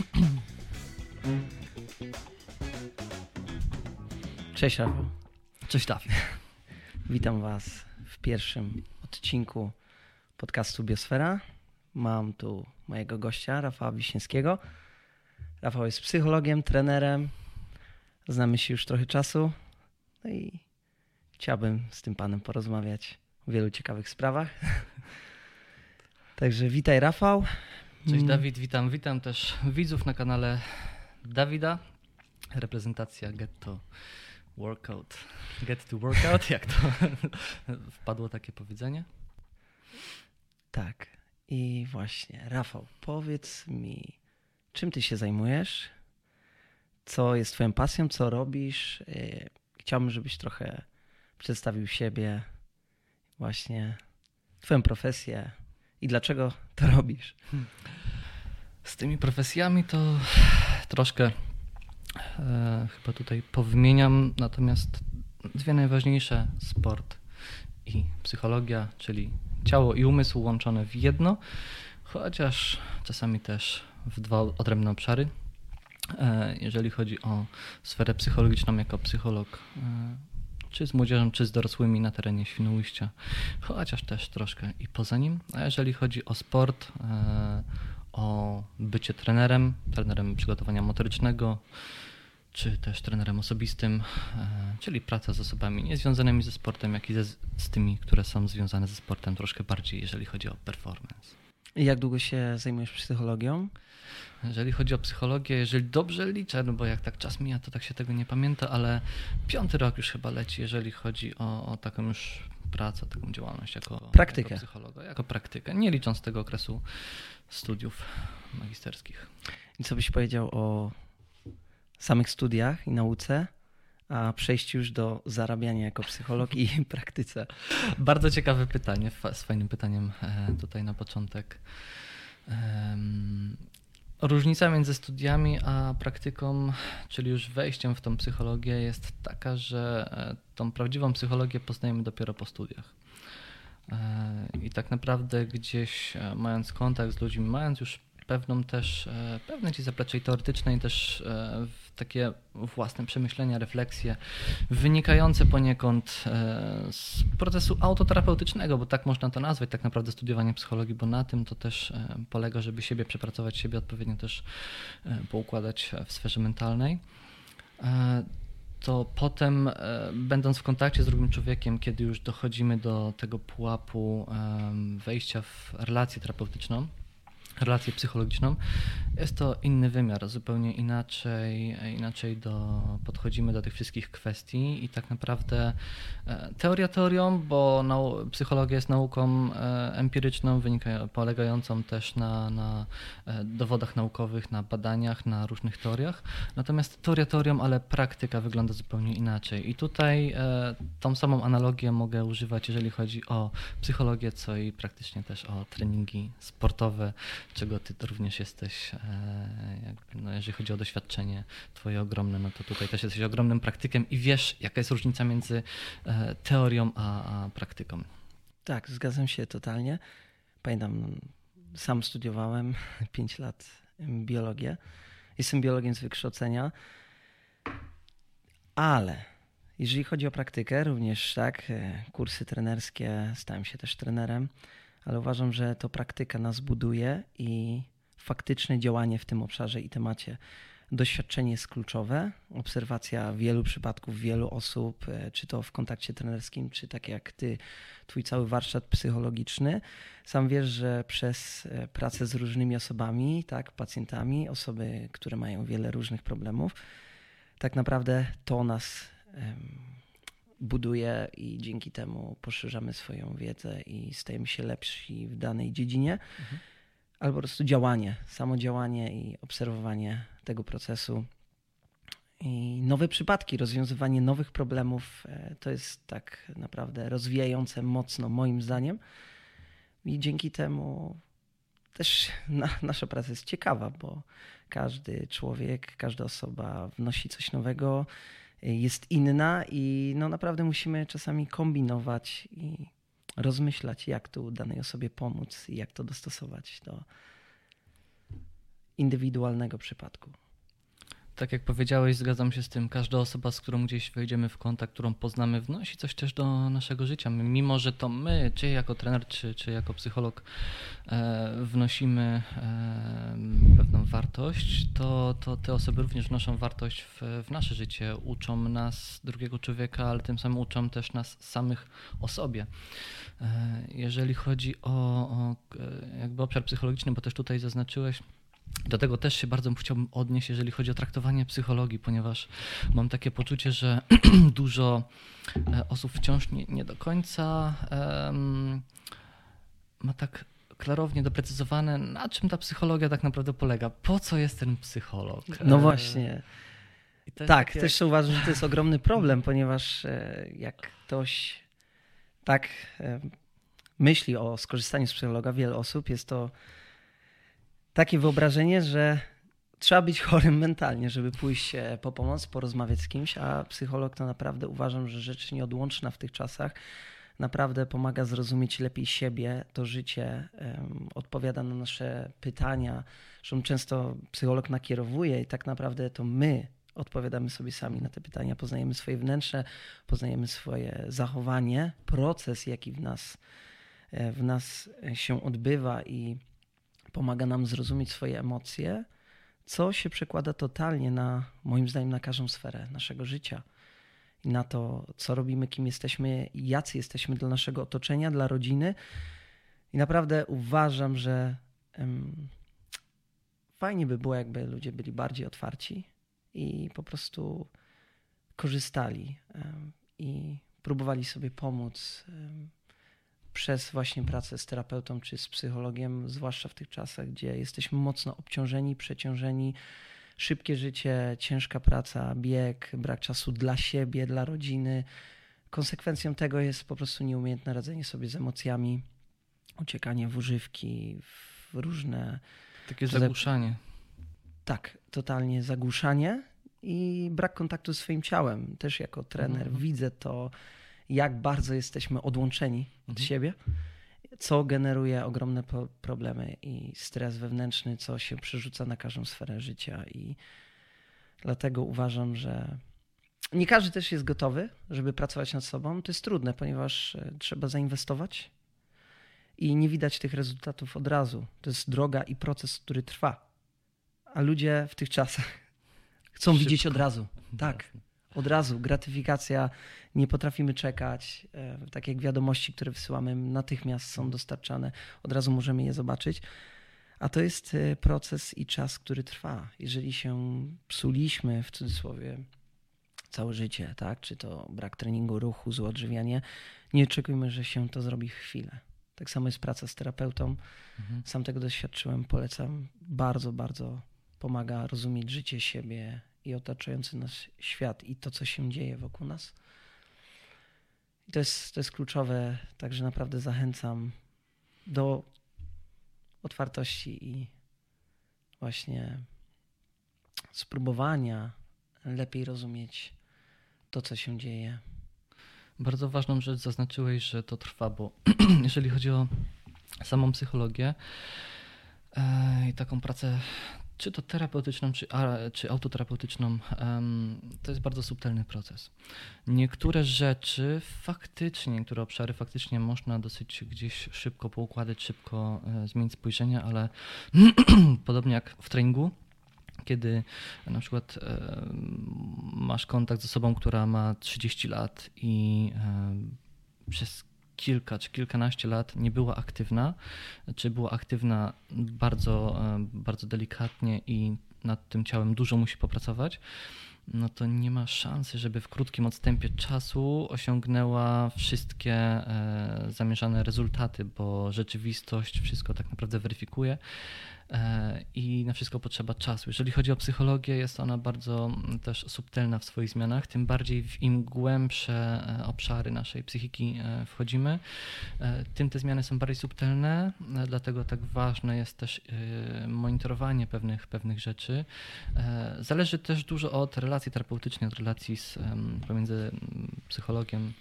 Cześć Rafał. Cześć Dawid. Witam Was w pierwszym odcinku podcastu Biosfera. Mam tu mojego gościa, Rafała Wiśniewskiego. Rafał jest psychologiem, trenerem. Znamy się już trochę czasu. No i chciałbym z tym panem porozmawiać o wielu ciekawych sprawach. Także witaj Rafał. Cześć Mm, Dawid, witam. Witam też widzów na kanale Dawida. Reprezentacja Get to Workout. Get to Workout, jak to wpadło takie powiedzenie? Tak. I właśnie, Rafał, powiedz mi, czym ty się zajmujesz? Co jest twoją pasją? Co robisz? Yy, Chciałbym, żebyś trochę przedstawił siebie, właśnie twoją profesję i dlaczego to robisz. Z tymi profesjami to troszkę e, chyba tutaj powymieniam, natomiast dwie najważniejsze sport i psychologia, czyli ciało i umysł łączone w jedno, chociaż czasami też w dwa odrębne obszary. E, Jeżeli chodzi o sferę psychologiczną jako psycholog, e, czy z młodzieżą, czy z dorosłymi na terenie Świnoujścia, chociaż też troszkę i poza nim. A jeżeli chodzi o sport, e, o bycie trenerem, trenerem przygotowania motorycznego, czy też trenerem osobistym, e, czyli praca z osobami niezwiązanymi ze sportem, jak i ze, z tymi, które są związane ze sportem troszkę bardziej, jeżeli chodzi o performance. I jak długo się zajmujesz psychologią? Jeżeli chodzi o psychologię, jeżeli dobrze liczę, no bo jak tak czas mija, to tak się tego nie pamięta, ale piąty rok już chyba leci, jeżeli chodzi o, o taką już pracę, taką działalność jako, Praktykę. jako psychologa, jako praktykę, nie licząc tego okresu studiów magisterskich. I co byś powiedział o samych studiach i nauce, a przejściu już do zarabiania jako psycholog i praktyce? Bardzo ciekawe pytanie, z fajnym pytaniem e, tutaj na początek. Różnica między studiami a praktyką, czyli już wejściem w tą psychologię, jest taka, że e, tą prawdziwą psychologię poznajemy dopiero po studiach. E, I tak naprawdę gdzieś e, mając kontakt z ludźmi, mając już pewną też, pewne ci zaplecze i teoretyczne i też takie własne przemyślenia, refleksje, wynikające poniekąd e, z procesu autoterapeutycznego, bo tak można to nazwać, tak naprawdę studiowanie psychologii, bo na tym to też e, polega, żeby siebie przepracować, siebie odpowiednio też e, poukładać w sferze mentalnej. To potem, będąc w kontakcie z drugim człowiekiem, kiedy już dochodzimy do tego pułapu wejścia w relację terapeutyczną, relację psychologiczną, jest to inny wymiar, zupełnie inaczej, inaczej do, podchodzimy do tych wszystkich kwestii i tak naprawdę e, teoria teorią, bo nau, psychologia jest nauką e, empiryczną, wynika, polegającą też na, na e, dowodach naukowych, na badaniach, na różnych teoriach, natomiast teoria teorią, ale praktyka wygląda zupełnie inaczej. I tutaj tą samą analogię mogę używać, jeżeli chodzi o psychologię, co i praktycznie też o treningi sportowe, czego ty również jesteś, e, jakby, no, jeżeli chodzi o doświadczenie twoje ogromne, no to tutaj też jesteś ogromnym praktykiem i wiesz, jaka jest różnica między e, teorią a, a praktyką. Tak, zgadzam się totalnie. Pamiętam, sam studiowałem 5 lat biologię. Jestem biologiem z wykształcenia, ale jeżeli chodzi o praktykę, również tak, e, kursy trenerskie, stałem się też trenerem, ale uważam, że to praktyka nas buduje i faktyczne działanie w tym obszarze i temacie. Doświadczenie jest kluczowe, obserwacja wielu przypadków, wielu osób, e, czy to w kontakcie trenerskim, czy tak jak ty, twój cały warsztat psychologiczny. Sam wiesz, że przez e, pracę z różnymi osobami, tak, pacjentami, osoby, które mają wiele różnych problemów, tak naprawdę to nas buduje i dzięki temu poszerzamy swoją wiedzę i stajemy się lepsi w danej dziedzinie. Albo po prostu działanie, samo działanie i obserwowanie tego procesu. I nowe przypadki, rozwiązywanie nowych problemów e, to jest tak naprawdę rozwijające mocno, moim zdaniem. I dzięki temu też na, nasza praca jest ciekawa, bo każdy człowiek, każda osoba wnosi coś nowego, jest inna i no naprawdę musimy czasami kombinować i rozmyślać, jak tu danej osobie pomóc i jak to dostosować do indywidualnego przypadku tak jak powiedziałeś, zgadzam się z tym. Każda osoba, z którą gdzieś wejdziemy w kontakt, którą poznamy, wnosi coś też do naszego życia. Mimo, że to my, czy jako trener, czy, czy jako psycholog, e, wnosimy e, pewną wartość, to, to te osoby również wnoszą wartość w, w nasze życie. Uczą nas drugiego człowieka, ale tym samym uczą też nas samych o sobie. E, jeżeli chodzi o, o jakby obszar psychologiczny, bo też tutaj zaznaczyłeś, do tego też się bardzo chciałbym odnieść, jeżeli chodzi o traktowanie psychologii, ponieważ mam takie poczucie, że dużo e, osób wciąż nie, nie do końca um, ma tak klarownie doprecyzowane, na czym ta psychologia tak naprawdę polega. Po co jest ten psycholog? No e, właśnie. Tak, takie... też uważam, że to jest ogromny problem, ponieważ e, jak ktoś tak myśli o skorzystaniu z psychologa, wiele osób jest to takie wyobrażenie, że trzeba być chorym mentalnie, żeby pójść po pomoc, porozmawiać z kimś, a psycholog to naprawdę uważam, że rzecz nieodłączna w tych czasach. Naprawdę pomaga zrozumieć lepiej siebie, to życie, um, odpowiada na nasze pytania. Zresztą często psycholog nakierowuje i tak naprawdę to my odpowiadamy sobie sami na te pytania, poznajemy swoje wnętrze, poznajemy swoje zachowanie, proces, jaki w nas, e, w nas się odbywa i pomaga nam zrozumieć swoje emocje, co się przekłada totalnie na, moim zdaniem, na każdą sferę naszego życia i na to, co robimy, kim jesteśmy, jacy jesteśmy dla naszego otoczenia, dla rodziny. I naprawdę uważam, że um, fajnie by było, jakby ludzie byli bardziej otwarci i po prostu korzystali um, i próbowali sobie pomóc. Um, przez właśnie pracę z terapeutą czy z psychologiem, zwłaszcza w tych czasach, gdzie jesteśmy mocno obciążeni, przeciążeni, szybkie życie, ciężka praca, bieg, brak czasu dla siebie, dla rodziny. Konsekwencją tego jest po prostu nieumiejętne radzenie sobie z emocjami, uciekanie w używki, w różne. Takie zagłuszanie. Tak, totalnie zagłuszanie i brak kontaktu z swoim ciałem. Też jako trener mhm. widzę to jak bardzo jesteśmy odłączeni od mhm. siebie, co generuje ogromne problemy i stres wewnętrzny, co się przerzuca na każdą sferę życia. I dlatego uważam, że nie każdy też jest gotowy, żeby pracować nad sobą. To jest trudne, ponieważ e, trzeba zainwestować i nie widać tych rezultatów od razu. To jest droga i proces, który trwa. A ludzie w tych czasach chcą Szybko. widzieć od razu. Tak od razu, gratyfikacja, nie potrafimy czekać. E, tak jak wiadomości, które wysyłamy, natychmiast są dostarczane, od razu możemy je zobaczyć. A to jest e, proces i czas, który trwa. Jeżeli się psuliśmy, w cudzysłowie, całe życie, tak? czy to brak treningu, ruchu, złe odżywianie, nie oczekujmy, że się to zrobi w chwilę. Tak samo jest praca z terapeutą. Mhm. Sam tego doświadczyłem, polecam. Bardzo, bardzo pomaga rozumieć życie siebie, i otaczający nas świat i to, co się dzieje wokół nas. I to jest, to jest kluczowe, także naprawdę zachęcam do otwartości i właśnie spróbowania lepiej rozumieć to, co się dzieje. Bardzo ważną rzecz zaznaczyłeś, że to trwa, bo jeżeli chodzi o samą psychologię e, i taką pracę czy to terapeutyczną, czy, czy autoterapeutyczną, to jest bardzo subtelny proces. Niektóre rzeczy faktycznie, niektóre obszary faktycznie można dosyć gdzieś szybko poukładać, szybko e, zmienić spojrzenie, ale podobnie jak w treningu, kiedy na przykład masz kontakt z osobą, która ma 30 lat i przez kilka czy kilkanaście lat nie była aktywna, czy była aktywna bardzo, e, bardzo delikatnie i nad tym ciałem dużo musi popracować, no to nie ma szansy, żeby w krótkim odstępie czasu osiągnęła wszystkie e, zamierzane rezultaty, bo rzeczywistość wszystko tak naprawdę weryfikuje. E, i na wszystko potrzeba czasu. Jeżeli chodzi o psychologię, jest ona bardzo mm, też subtelna w swoich zmianach, tym bardziej w im głębsze e, obszary naszej psychiki e, wchodzimy, tym te zmiany są bardziej subtelne, dlatego tak ważne jest też monitorowanie pewnych, pewnych rzeczy. Zależy też dużo od relacji terapeutycznej, od relacji z, pomiędzy mm, psychologiem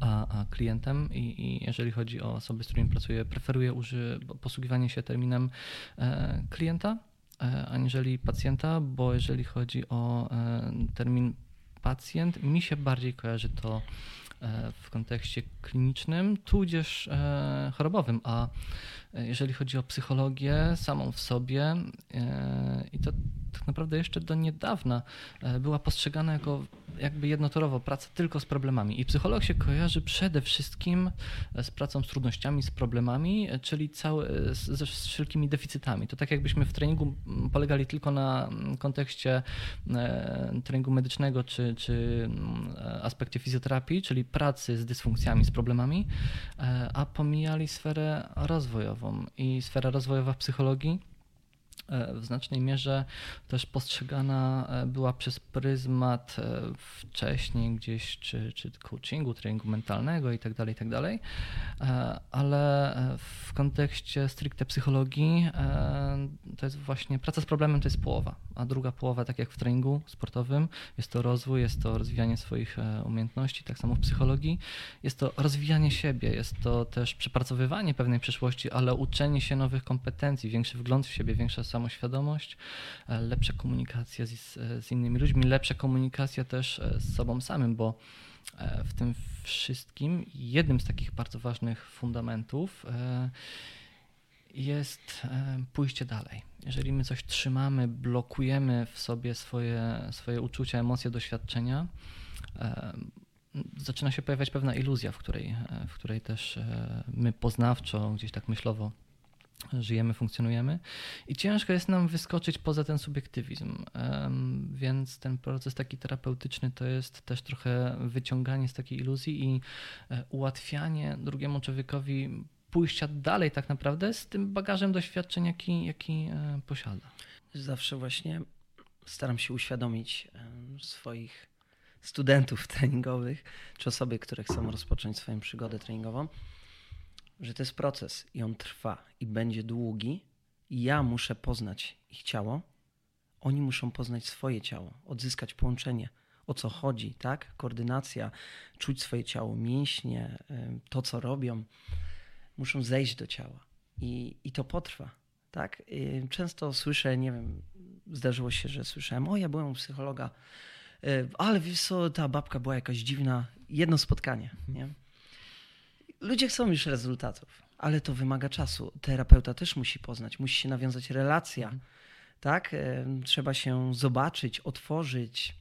a, a klientem I, i, jeżeli chodzi o osoby, z którymi pracuję, preferuję uży, posługiwanie się terminem e, klienta, aniżeli pacjenta, bo jeżeli chodzi o termin pacjent, mi się bardziej kojarzy to w kontekście klinicznym, tudzież chorobowym, a jeżeli chodzi o psychologię samą w sobie, i to tak naprawdę jeszcze do niedawna była postrzegana jako jakby jednotorowo praca tylko z problemami. I psycholog się kojarzy przede wszystkim z pracą z trudnościami, z problemami, czyli cały, ze wszelkimi deficytami. To tak jakbyśmy w treningu polegali tylko na kontekście e, treningu medycznego czy, czy aspekcie fizjoterapii, czyli pracy z dysfunkcjami, z problemami, e, a pomijali sferę rozwojową. I sfera rozwojowa w psychologii w znacznej mierze też postrzegana e, była przez pryzmat e, wcześniej gdzieś, czy, czy coachingu, treningu mentalnego itd., tak itd., tak ale w kontekście stricte psychologii to jest właśnie praca z problemem to jest połowa, a druga połowa, tak jak w treningu sportowym, jest to rozwój, jest to rozwijanie swoich umiejętności, tak samo w psychologii, jest to rozwijanie siebie, jest to też przepracowywanie pewnej przeszłości, ale uczenie się nowych kompetencji, większy wgląd w siebie, większa samoświadomość, e, lepsza komunikacja z, z innymi ludźmi, lepsza komunikacja też e, z sobą samym, bo e, w tym wszystkim jednym z takich bardzo ważnych fundamentów jest pójście dalej. Jeżeli my coś trzymamy, blokujemy w sobie swoje, swoje uczucia, emocje, doświadczenia, zaczyna się pojawiać pewna iluzja, w której, w której też my poznawczo, gdzieś tak myślowo żyjemy, funkcjonujemy i ciężko jest nam wyskoczyć poza ten subiektywizm. Więc ten proces taki terapeutyczny to jest też trochę wyciąganie z takiej iluzji i e, ułatwianie drugiemu człowiekowi pójścia dalej tak naprawdę z tym bagażem doświadczeń, jaki, jaki e, posiada. Zawsze właśnie staram się uświadomić swoich studentów treningowych, czy osoby, które chcą rozpocząć swoją przygodę treningową, że to jest proces i on trwa i będzie długi. I ja muszę poznać ich ciało, oni muszą poznać swoje ciało, odzyskać połączenie, o co chodzi, tak? Koordynacja, czuć swoje ciało, mięśnie, to co robią, muszą zejść do ciała. I, i to potrwa, tak? Często słyszę, nie wiem, zdarzyło się, że słyszałem, o ja byłem u psychologa, ale wiesz co, ta babka była jakaś dziwna. Jedno spotkanie, nie? Ludzie chcą już rezultatów, ale to wymaga czasu. Terapeuta też musi poznać, musi się nawiązać relacja. Mhm. Tak? Trzeba się zobaczyć, otworzyć.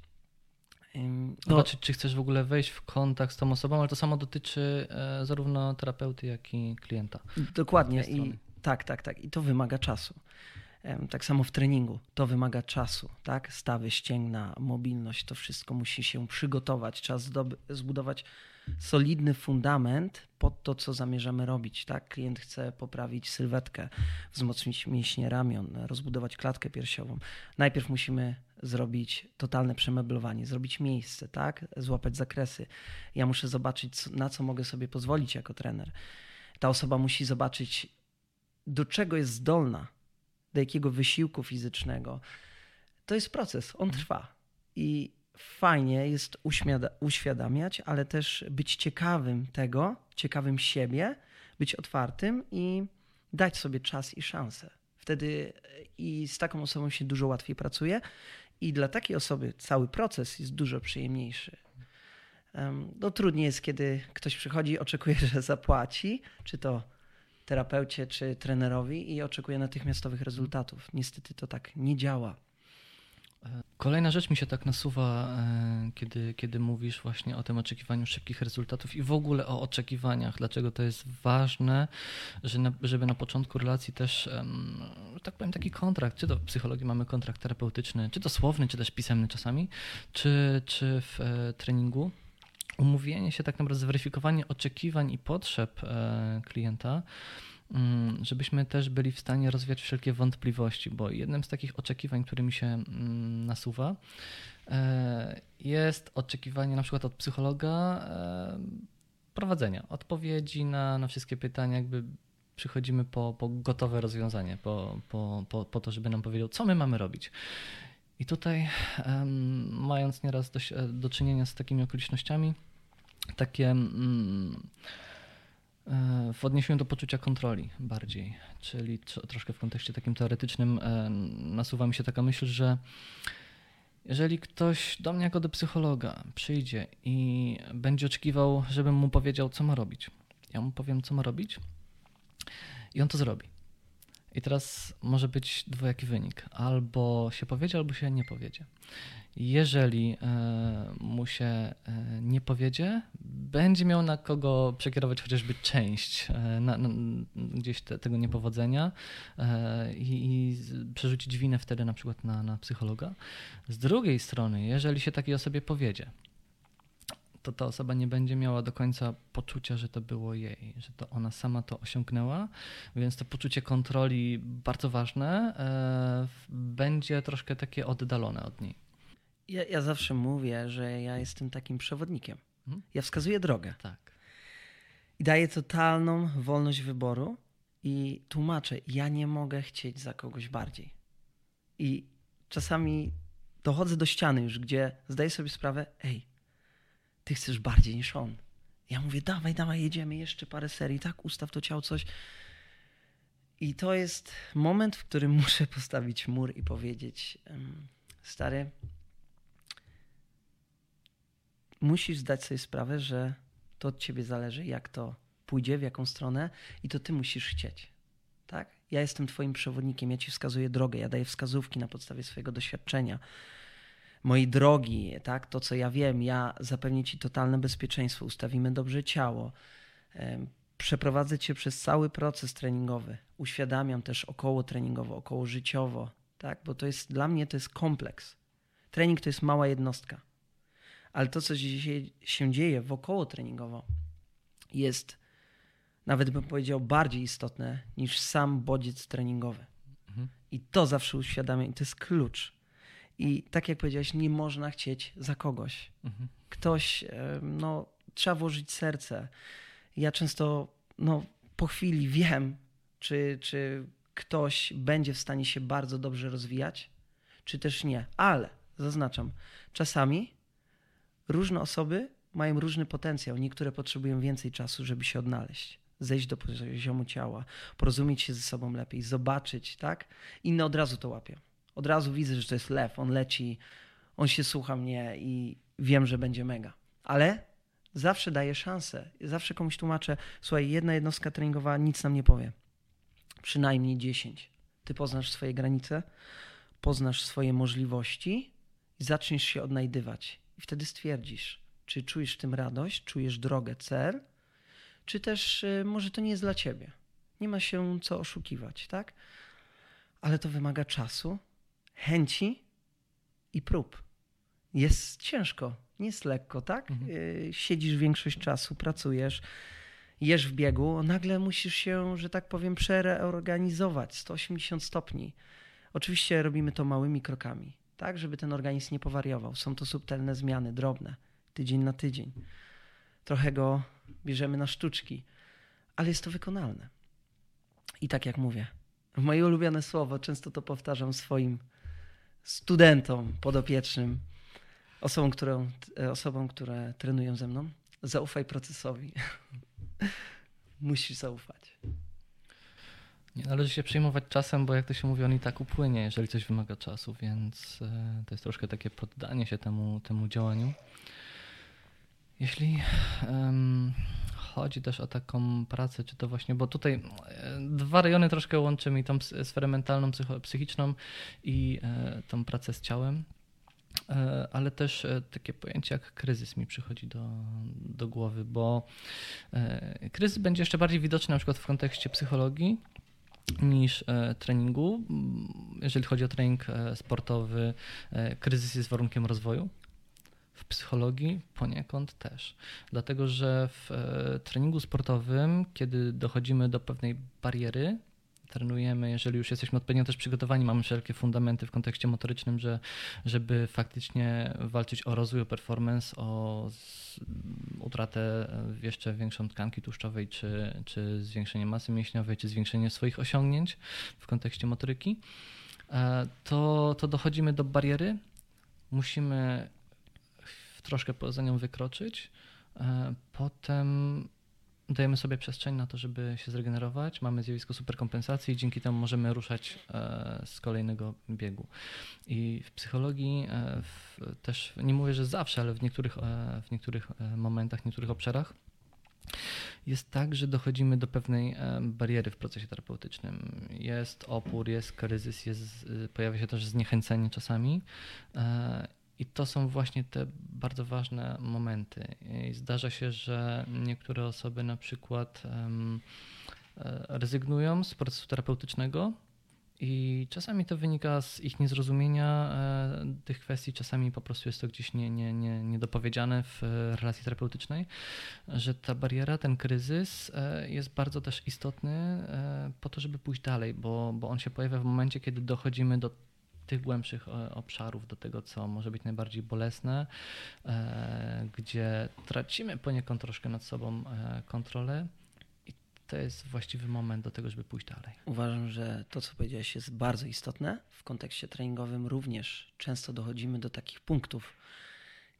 No, zobaczyć, czy chcesz w ogóle wejść w kontakt z tą osobą, ale to samo dotyczy e, zarówno terapeuty, jak i klienta. Dokładnie. I, tak, tak, tak. I to wymaga czasu. Tak samo w treningu to wymaga czasu, tak? Stawy, ścięgna, mobilność, to wszystko musi się przygotować. Trzeba zbudować solidny fundament pod to, co zamierzamy robić. Tak? Klient chce poprawić sylwetkę, wzmocnić mięśnie ramion, rozbudować klatkę piersiową. Najpierw musimy zrobić totalne przemeblowanie, zrobić miejsce, tak? złapać zakresy. Ja muszę zobaczyć, na co mogę sobie pozwolić jako trener. Ta osoba musi zobaczyć, do czego jest zdolna, do jakiego wysiłku fizycznego. To jest proces, on trwa. I fajnie jest uświadamiać, ale też być ciekawym tego, ciekawym siebie, być otwartym i dać sobie czas i szansę. Wtedy i z taką osobą się dużo łatwiej pracuje i dla takiej osoby cały proces jest dużo przyjemniejszy. No, trudniej jest, kiedy ktoś przychodzi, oczekuje, że zapłaci, czy to terapeucie, czy trenerowi i oczekuje natychmiastowych rezultatów. Niestety to tak nie działa. Kolejna rzecz mi się tak nasuwa, e, kiedy, kiedy mówisz właśnie o tym oczekiwaniu szybkich rezultatów i w ogóle o oczekiwaniach. Dlaczego to jest ważne, że na, żeby na początku relacji też, tak powiem, taki kontrakt, czy to w psychologii mamy kontrakt terapeutyczny, czy to słowny, czy też pisemny czasami, czy, czy w e, treningu, umówienie się, tak naprawdę zweryfikowanie oczekiwań i potrzeb e, klienta żebyśmy też byli w stanie rozwiać wszelkie wątpliwości, bo jednym z takich oczekiwań, które mi się mm, nasuwa, e, jest oczekiwanie na przykład od psychologa e, prowadzenia, odpowiedzi na, na wszystkie pytania, jakby przychodzimy po, po gotowe rozwiązanie, po, po, po, po to, żeby nam powiedział, co my mamy robić. I tutaj, mając nieraz do, do czynienia z takimi okolicznościami, takie. Mm, E, w odniesieniu do poczucia kontroli bardziej, czyli troszkę w kontekście takim teoretycznym e, nasuwa mi się taka myśl, że jeżeli ktoś do mnie jako do psychologa przyjdzie i będzie oczekiwał, żebym mu powiedział, co ma robić, ja mu powiem, co ma robić i on to zrobi. I teraz może być dwojaki wynik. Albo się powiedzie, albo się nie powiedzie. Jeżeli e, mu się e, nie powiedzie, będzie miał na kogo przekierować chociażby część e, na, na, gdzieś te, tego niepowodzenia i, i, przerzucić winę wtedy na przykład na, na psychologa. Z drugiej strony, jeżeli się takiej osobie powiedzie, to ta osoba nie będzie miała do końca poczucia, że to było jej, że to ona sama to osiągnęła, więc to poczucie kontroli bardzo ważne będzie troszkę takie oddalone od niej. Ja, ja zawsze mówię, że ja jestem takim przewodnikiem. Mhm. Ja wskazuję drogę. Tak. I daję totalną wolność wyboru i tłumaczę, ja nie mogę chcieć za kogoś bardziej. I czasami dochodzę do ściany już, gdzie zdaję sobie sprawę, ej, ty chcesz bardziej niż on. Ja mówię, dawaj, dawaj, jedziemy jeszcze parę serii, tak, ustaw to ciało, coś. I to jest moment, w którym muszę postawić mur i powiedzieć, stary, musisz zdać sobie sprawę, że to od ciebie zależy, jak to pójdzie, w jaką stronę i to ty musisz chcieć. Tak? Ja jestem twoim przewodnikiem, ja ci wskazuję drogę, ja daję wskazówki na podstawie swojego doświadczenia. Mojej drogi, tak? To, co ja wiem, ja zapewnię ci totalne bezpieczeństwo, ustawimy dobrze ciało, przeprowadzę cię przez cały proces treningowy. Uświadamiam też około treningowo, około życiowo, tak? Bo to jest dla mnie to jest kompleks. Trening to jest mała jednostka ale to, co dzisiaj się dzieje wokoło treningowo, jest nawet bym powiedział bardziej istotne niż sam bodziec treningowy. Mhm. I to zawsze uświadamiam, i to jest klucz. I tak jak powiedziałeś, nie można chcieć za kogoś. Mhm. Ktoś, no, trzeba włożyć serce. Ja często, no, po chwili wiem, czy, czy ktoś będzie w stanie się bardzo dobrze rozwijać, czy też nie. Ale zaznaczam, czasami różne osoby mają różny potencjał. Niektóre potrzebują więcej czasu, żeby się odnaleźć, zejść do poziomu ciała, porozumieć się ze sobą lepiej, zobaczyć, tak? Inne od razu to łapią. Od razu widzę, że to jest lew, on leci, on się słucha mnie i wiem, że będzie mega. Ale zawsze daję szansę. Zawsze komuś tłumaczę, słuchaj, jedna jednostka treningowa nic nam nie powie. Przynajmniej 10. Ty poznasz swoje granice, poznasz swoje możliwości i zaczniesz się odnajdywać. I wtedy stwierdzisz, czy czujesz w tym radość, czujesz drogę, cel, czy też y, może to nie jest dla ciebie. Nie ma się co oszukiwać, tak? Ale to wymaga czasu, chęci i prób. Jest ciężko, nie jest lekko, tak? Mhm. Y, siedzisz większość czasu, pracujesz, jesz w biegu, nagle musisz się, że tak powiem, przereorganizować 180 stopni. Oczywiście robimy to małymi krokami tak, żeby ten organizm nie powariował. Są to subtelne zmiany, drobne, tydzień na tydzień. Trochę go bierzemy na sztuczki, ale jest to wykonalne. I tak jak mówię, moje ulubione słowo, często to powtarzam swoim studentom podopiecznym, osobom, którą, osobom które trenują ze mną, zaufaj procesowi. Musisz zaufać. Nie należy się przejmować czasem, bo jak to się mówi, on i tak upłynie, jeżeli coś wymaga czasu, więc e, to jest troszkę takie poddanie się temu, temu działaniu. Jeśli um, chodzi też o taką pracę, czy to właśnie, bo tutaj e, dwa rejony troszkę łączymy, i tą sferę mentalną, psychiczną i e, tą pracę z ciałem, e, ale też takie pojęcie jak kryzys mi przychodzi do, do głowy, bo kryzys będzie jeszcze bardziej widoczny na przykład w kontekście psychologii, niż treningu. Jeżeli chodzi o trening sportowy, kryzys jest warunkiem rozwoju. W psychologii poniekąd też. Dlatego, że w treningu sportowym, kiedy dochodzimy do pewnej bariery, trenujemy, jeżeli już jesteśmy odpowiednio też przygotowani, mamy wszelkie fundamenty w kontekście motorycznym, że, żeby faktycznie walczyć o rozwój, o performance, o utratę jeszcze większą tkanki tłuszczowej, czy, czy zwiększenie masy mięśniowej, czy zwiększenie swoich osiągnięć w kontekście motoryki, e, to, to dochodzimy do bariery, musimy troszkę poza nią wykroczyć, e, potem dajemy sobie przestrzeń na to, żeby się zregenerować, mamy zjawisko superkompensacji i dzięki temu możemy ruszać e, z kolejnego biegu. I w psychologii e, w, też, nie mówię, że zawsze, ale w niektórych, w niektórych momentach, w niektórych obszarach jest tak, że dochodzimy do pewnej bariery w procesie terapeutycznym. Jest opór, jest kryzys, jest, pojawia się też zniechęcenie czasami i to są właśnie te bardzo ważne momenty. I zdarza się, że niektóre osoby na przykład um, rezygnują z procesu terapeutycznego i czasami to wynika z ich niezrozumienia e, tych kwestii, czasami po prostu jest to gdzieś nie, nie, nie, niedopowiedziane w relacji terapeutycznej, że ta bariera, ten kryzys e, jest bardzo też istotny e, po to, żeby pójść dalej, bo, bo on się pojawia w momencie, kiedy dochodzimy do tych głębszych e, obszarów, do tego, co może być najbardziej bolesne, e, gdzie tracimy poniekąd troszkę nad sobą e, kontrolę. To jest właściwy moment do tego, żeby pójść dalej. Uważam, że to, co powiedziałeś, jest bardzo istotne. W kontekście treningowym również często dochodzimy do takich punktów.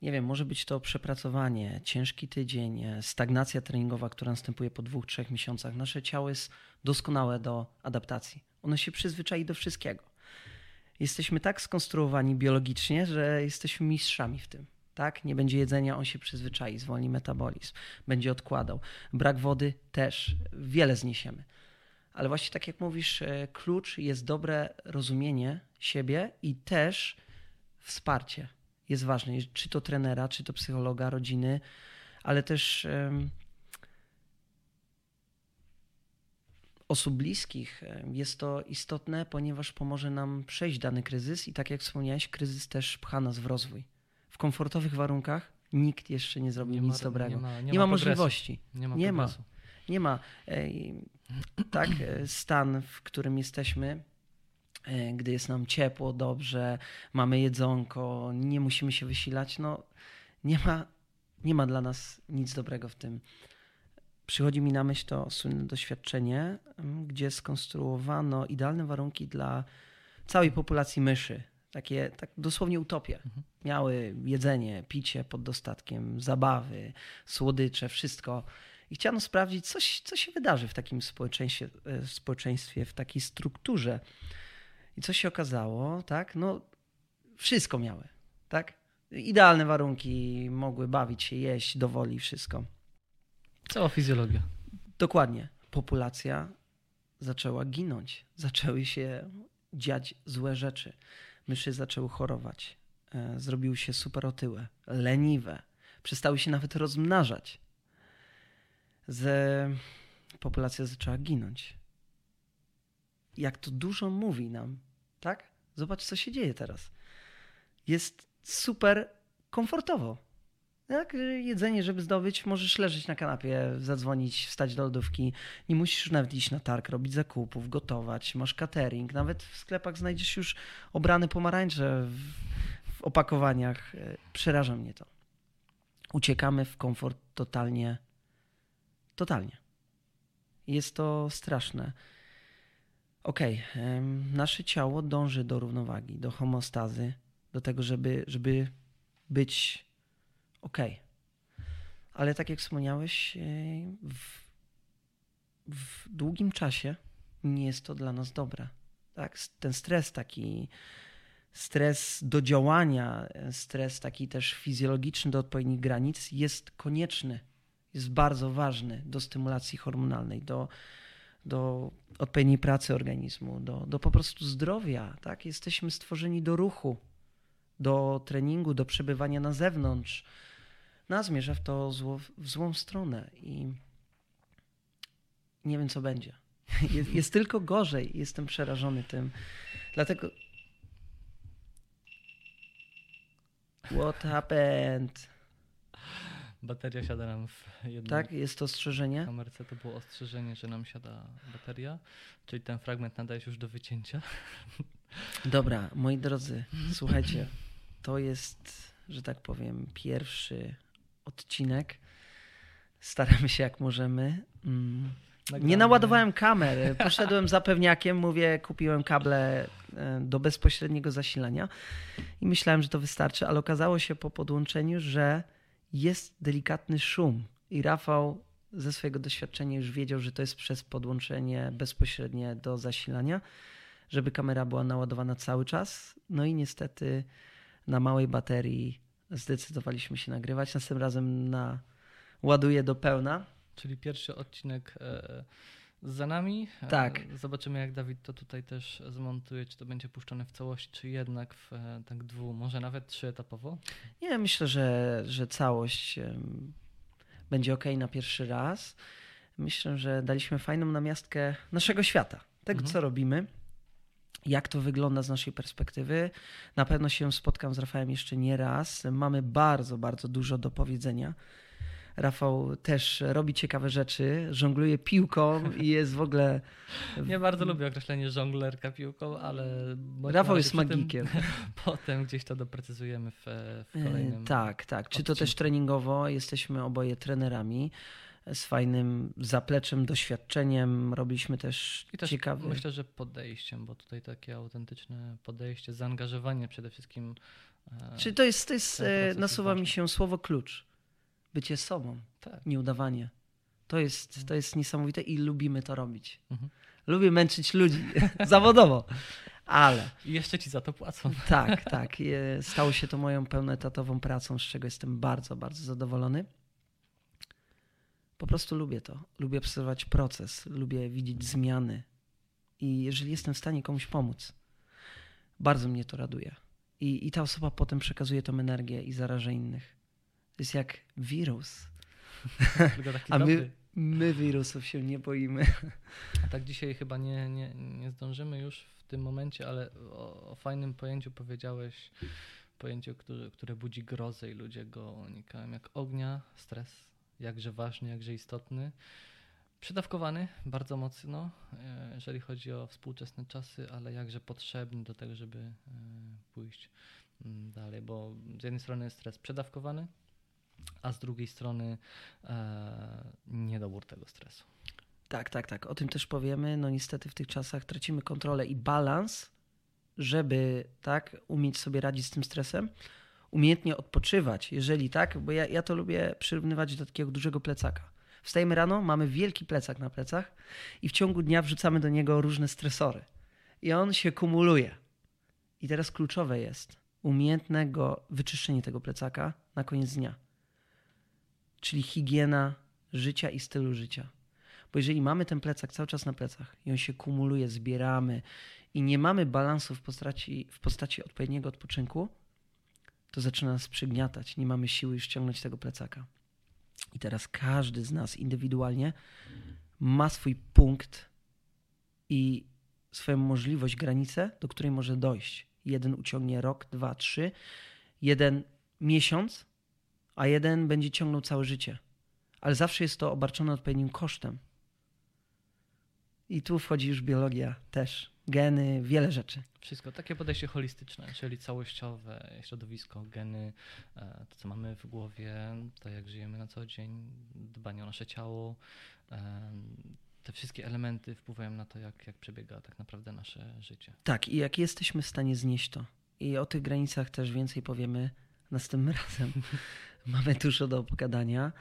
Nie wiem, może być to przepracowanie, ciężki tydzień, stagnacja treningowa, która następuje po dwóch, trzech miesiącach. Nasze ciało jest doskonałe do adaptacji. Ono się przyzwyczai do wszystkiego jesteśmy tak skonstruowani biologicznie, że jesteśmy mistrzami w tym. Tak? Nie będzie jedzenia, on się przyzwyczai, zwolni metabolizm, będzie odkładał. Brak wody też, wiele zniesiemy. Ale właśnie tak jak mówisz, e, klucz jest dobre rozumienie siebie i też wsparcie jest ważne. Czy to trenera, czy to psychologa, rodziny, ale też osób bliskich jest to istotne, ponieważ pomoże nam przejść dany kryzys i tak jak wspomniałeś, kryzys też pcha nas w rozwój. W komfortowych warunkach nikt jeszcze nie zrobił nie nic ma, dobrego. Nie ma, nie nie ma, ma możliwości. Nie ma. Nie ma. Nie ma. Tak, e, stan, w którym jesteśmy, e, gdy jest nam ciepło, dobrze, mamy jedzonko, nie musimy się wysilać, no nie ma, nie ma dla nas nic dobrego w tym przychodzi mi na myśl to słynne doświadczenie, gdzie skonstruowano idealne warunki dla całej populacji myszy. Takie tak dosłownie utopie. Mhm. Miały jedzenie, picie pod dostatkiem, zabawy, słodycze, wszystko. I chciano sprawdzić, coś, co się wydarzy w takim społeczeństwie, e, społeczeństwie, w takiej strukturze. I co się okazało, tak? No, wszystko miały, tak? Idealne warunki, mogły bawić się, jeść, dowoli, wszystko. Cała fizjologia. Dokładnie. Populacja zaczęła ginąć. Zaczęły się dziać złe rzeczy. Myszy zaczęły chorować. E, zrobiły się super otyłe, leniwe. Przestały się nawet rozmnażać. Z... Populacja zaczęła ginąć. Jak to dużo mówi nam, tak? Zobacz, co się dzieje teraz. Jest super komfortowo. Jak jedzenie, żeby zdobyć, możesz leżeć na kanapie, zadzwonić, wstać do lodówki. Nie musisz nawet iść na targ, robić zakupów, gotować. Masz catering. Nawet w sklepach znajdziesz już obrane pomarańcze w, w opakowaniach. E, przeraża mnie to. Uciekamy w komfort totalnie. Totalnie. Jest to straszne. Okej, okay. nasze ciało dąży do równowagi, do homostazy, do tego, żeby, żeby być ok. Ale tak jak wspomniałeś, e, w, w długim czasie nie jest to dla nas dobre. Tak? Ten stres taki, stres do działania, stres taki też fizjologiczny do odpowiednich granic jest konieczny, jest bardzo ważny do stymulacji hormonalnej, do, do odpowiedniej pracy organizmu, do, do po prostu zdrowia. Tak? Jesteśmy stworzeni do ruchu, do treningu, do przebywania na zewnątrz, no, zmierza w to zło, w złą stronę i nie wiem, co będzie. Jest, jest tylko gorzej. Jestem przerażony tym. Dlatego. What happened? Bateria siada nam w jednym. Tak, jest to ostrzeżenie. W kamerce to było ostrzeżenie, że nam siada bateria, czyli ten fragment nadaje się już do wycięcia. Dobra, moi drodzy, słuchajcie, to jest, że tak powiem, pierwszy odcinek. Staramy się jak możemy. Mm. Nie naładowałem kamer. Poszedłem za pewniakiem, mówię, kupiłem kable e, do bezpośredniego zasilania i myślałem, że to wystarczy, ale okazało się po podłączeniu, że jest delikatny szum. I Rafał ze swojego doświadczenia już wiedział, że to jest przez podłączenie bezpośrednie do zasilania, żeby kamera była naładowana cały czas. No i niestety na małej baterii zdecydowaliśmy się nagrywać. Następnym razem na ładuję do pełna. Czyli pierwszy odcinek e, za nami. E, Tak. Zobaczymy, jak Dawid to tutaj też zmontuje, czy to będzie puszczone w całości, czy jednak w e, tak dwu, może nawet trzyetapowo. Nie, myślę, że, że całość będzie ok na pierwszy raz. Myślę, że daliśmy fajną namiastkę naszego świata, tego Mhm. co robimy, jak to wygląda z naszej perspektywy. Na pewno się spotkam z Rafałem jeszcze nie raz. Mamy bardzo, bardzo dużo do powiedzenia. Rafał też robi ciekawe rzeczy, żongluje piłką i jest w ogóle. Nie bardzo lubię określenie żonglerka piłką, ale... Rafał jest tym. magikiem. Potem gdzieś to doprecyzujemy w, w E, kolejnym. Tak, tak. Czy to też treningowo? Jesteśmy oboje trenerami z fajnym zapleczem, doświadczeniem. Robiliśmy też, I też ciekawy. myślę, że podejściem, bo tutaj takie autentyczne podejście, zaangażowanie przede wszystkim. e, Czy to jest, to jest e, nasuwa mi się słowo klucz. Bycie sobą, Tak. nieudawanie. To jest, to jest niesamowite i lubimy to robić. Mhm. Lubię męczyć ludzi zawodowo, ale I jeszcze ci za to płacą. tak, tak. Stało się to moją pełnoetatową pracą, z czego jestem bardzo, bardzo zadowolony. Po prostu lubię to. Lubię obserwować proces, lubię widzieć zmiany. I jeżeli jestem w stanie komuś pomóc, bardzo mnie to raduje. I, I ta osoba potem przekazuje tą energię i zaraża innych. To jest jak wirus. A my, my wirusów się nie boimy. A tak dzisiaj chyba nie, nie, nie zdążymy już w tym momencie, ale o, o fajnym pojęciu powiedziałeś, pojęciu, które, które budzi grozę i ludzie go unikają, jak ognia, stres, jakże ważny, jakże istotny. Przydawkowany bardzo mocno, e, jeżeli chodzi o współczesne czasy, ale jakże potrzebny do tego, żeby e, pójść mm, dalej, bo z jednej strony jest stres przedawkowany, a z drugiej strony e, niedobór tego stresu. Tak, tak, tak. O tym też powiemy. No niestety w tych czasach tracimy kontrolę i balans, żeby tak umieć sobie radzić z tym stresem, umiejętnie odpoczywać, jeżeli tak, bo ja, ja to lubię przyrównywać do takiego dużego plecaka. Wstajemy rano, mamy wielki plecak na plecach i w ciągu dnia wrzucamy do niego różne stresory. I on się kumuluje. I teraz kluczowe jest umiejętne go, wyczyszczenie tego plecaka na koniec dnia. Czyli higiena życia i stylu życia. Bo jeżeli mamy ten plecak cały czas na plecach i on się kumuluje, zbieramy i nie mamy balansu w postaci, w postaci odpowiedniego odpoczynku, to zaczyna nas przygniatać. Nie mamy siły już ściągnąć tego plecaka. I teraz każdy z nas indywidualnie ma swój punkt i swoją możliwość, granicę, do której może dojść. Jeden uciągnie rok, dwa, trzy, jeden miesiąc, a jeden będzie ciągnął całe życie. Ale zawsze jest to obarczone odpowiednim kosztem. I tu wchodzi już biologia też, geny, wiele rzeczy. Wszystko, takie podejście holistyczne, czyli całościowe, środowisko, geny, e, to co mamy w głowie, to jak żyjemy na co dzień, dbanie o nasze ciało. e, Te wszystkie elementy wpływają na to, jak, jak przebiega tak naprawdę nasze życie. Tak, i jak jesteśmy w stanie znieść to. I o tych granicach też więcej powiemy następnym razem. Mamy dużo do opowiadania.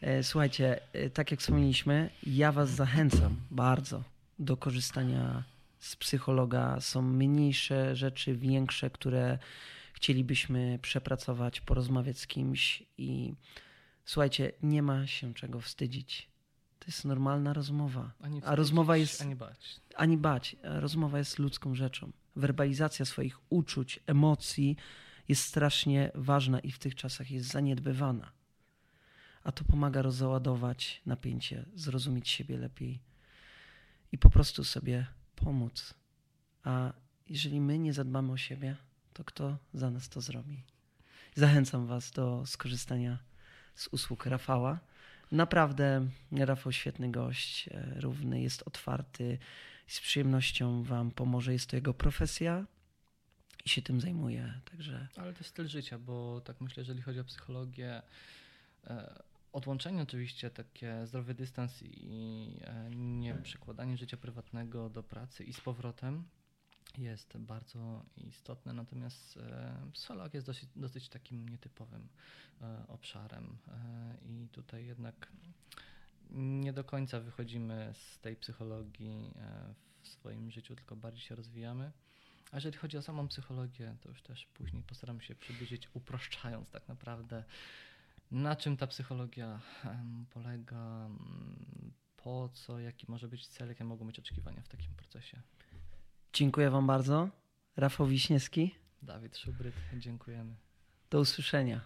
E, Słuchajcie, tak jak wspomnieliśmy, ja Was zachęcam bardzo do korzystania z psychologa. Są mniejsze rzeczy, większe, które chcielibyśmy przepracować, porozmawiać z kimś i słuchajcie, nie ma się czego wstydzić. To jest normalna rozmowa. Ani A wstydzić, rozmowa jest Ani bać. ani bać. Rozmowa jest ludzką rzeczą. Werbalizacja swoich uczuć, emocji jest strasznie ważna i w tych czasach jest zaniedbywana. A to pomaga rozładować napięcie, zrozumieć siebie lepiej i po prostu sobie pomóc. A jeżeli my nie zadbamy o siebie, to kto za nas to zrobi? Zachęcam Was do skorzystania z usług Rafała. Naprawdę Rafał świetny gość, e, równy, jest otwarty, z przyjemnością Wam pomoże. Jest to jego profesja i się tym zajmuje. Także Ale to styl życia, bo tak myślę, jeżeli chodzi o psychologię, e, odłączenie oczywiście, takie zdrowy dystans i e, nie przekładanie życia prywatnego do pracy i z powrotem jest bardzo istotne, natomiast e, psycholog jest dosyć, dosyć takim nietypowym e, obszarem i tutaj jednak nie do końca wychodzimy z tej psychologii w swoim życiu, tylko bardziej się rozwijamy. A jeżeli chodzi o samą psychologię, to już też później postaram się przybliżyć, uproszczając tak naprawdę, na czym ta psychologia polega, po co, jaki może być cel, jakie mogą być oczekiwania w takim procesie. Dziękuję Wam bardzo. Rafał Wiśniewski. Dawid Szubryt, dziękujemy. Do usłyszenia.